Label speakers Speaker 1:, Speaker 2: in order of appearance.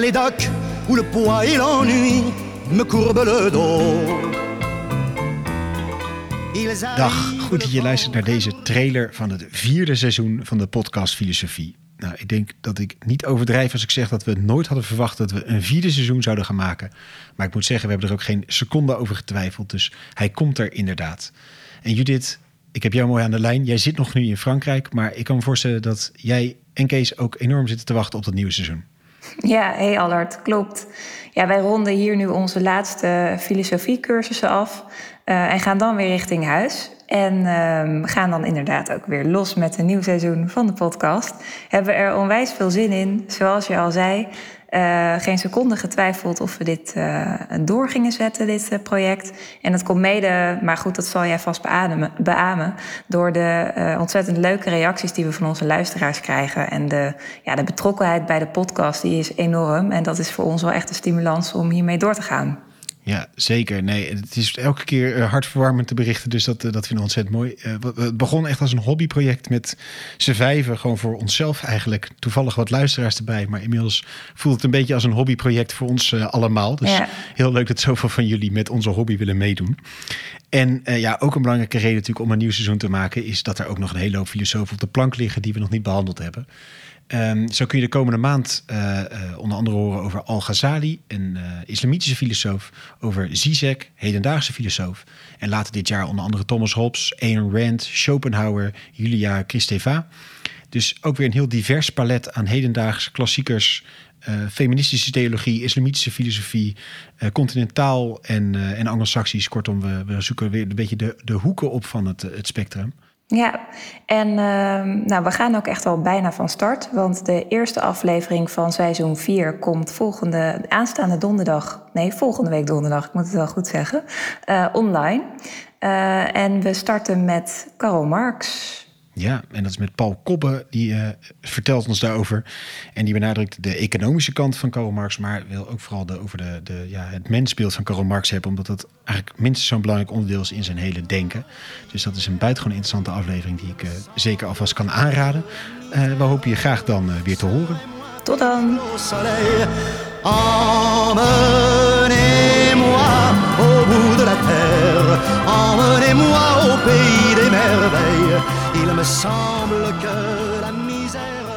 Speaker 1: Médoc, où le poids et l'ennui me courbent le dos.
Speaker 2: Dag, goed dat je luistert naar deze trailer van het vierde seizoen van de podcast Filosofie. Nou, ik denk dat ik niet overdrijf als ik zeg dat we nooit hadden verwacht dat we een vierde seizoen zouden gaan maken. Maar ik moet zeggen, we hebben er ook geen seconde over getwijfeld. Dus hij komt er inderdaad. En Judith, ik heb jou mooi aan de lijn. Jij zit nog nu in Frankrijk, maar ik kan me voorstellen dat jij en Kees ook enorm zitten te wachten op dat nieuwe seizoen.
Speaker 3: Ja, hey Allard, klopt. Ja, wij ronden hier nu onze laatste filosofiecursussen af uh, en gaan dan weer richting huis. En uh, gaan dan inderdaad ook weer los met een nieuw seizoen van de podcast. Hebben er onwijs veel zin in. Zoals je al zei, uh, geen seconde getwijfeld of we dit uh, door gingen zetten, dit uh, project. En dat komt mede, maar goed, dat zal jij vast beamen door de ontzettend leuke reacties die we van onze luisteraars krijgen. En de, ja, de betrokkenheid bij de podcast, die is enorm. En dat is voor ons wel echt een stimulans om hiermee door te gaan.
Speaker 2: Ja, zeker. Nee, het is elke keer uh, hartverwarmend te berichten. Dus dat, uh, dat vinden we ontzettend mooi. Uh, het begon echt als een hobbyproject met z'n vijven. Gewoon voor onszelf eigenlijk. Toevallig wat luisteraars erbij. Maar inmiddels voelt het een beetje als een hobbyproject voor ons allemaal. Dus ja. heel leuk dat zoveel van jullie met onze hobby willen meedoen. En ja, ook een belangrijke reden natuurlijk om een nieuw seizoen te maken... is dat er ook nog een hele hoop filosofen op de plank liggen... die we nog niet behandeld hebben. Um, zo kun je de komende maand uh, uh, onder andere horen over Al-Ghazali, een uh, islamitische filosoof, over Zizek, hedendaagse filosoof. En later dit jaar onder andere Thomas Hobbes, Ayn Rand, Schopenhauer, Julia Kristeva. Dus ook weer een heel divers palet aan hedendaagse klassiekers, feministische theologie, islamitische filosofie, continentaal en, en anglo-saxisch. Kortom, we, we, zoeken weer een beetje de, de hoeken op van het, het spectrum.
Speaker 3: Ja, en uh, nou, we gaan ook echt al bijna van start. Want de eerste aflevering van seizoen 4 komt volgende, aanstaande donderdag. Nee, volgende week donderdag, ik moet het wel goed zeggen. Uh, online. Uh, en we starten met Karl Marx.
Speaker 2: Ja, en dat is met Paul Kobbe, die uh, vertelt ons daarover. En die benadrukt de economische kant van Karl Marx, maar wil ook vooral de, over de, de, ja, het mensbeeld van Karl Marx hebben, omdat dat eigenlijk minstens zo'n belangrijk onderdeel is in zijn hele denken. Dus dat is een buitengewoon interessante aflevering die ik uh, zeker alvast kan aanraden. Uh, we hopen je graag dan weer te horen.
Speaker 3: Tot dan!
Speaker 1: semble que la misère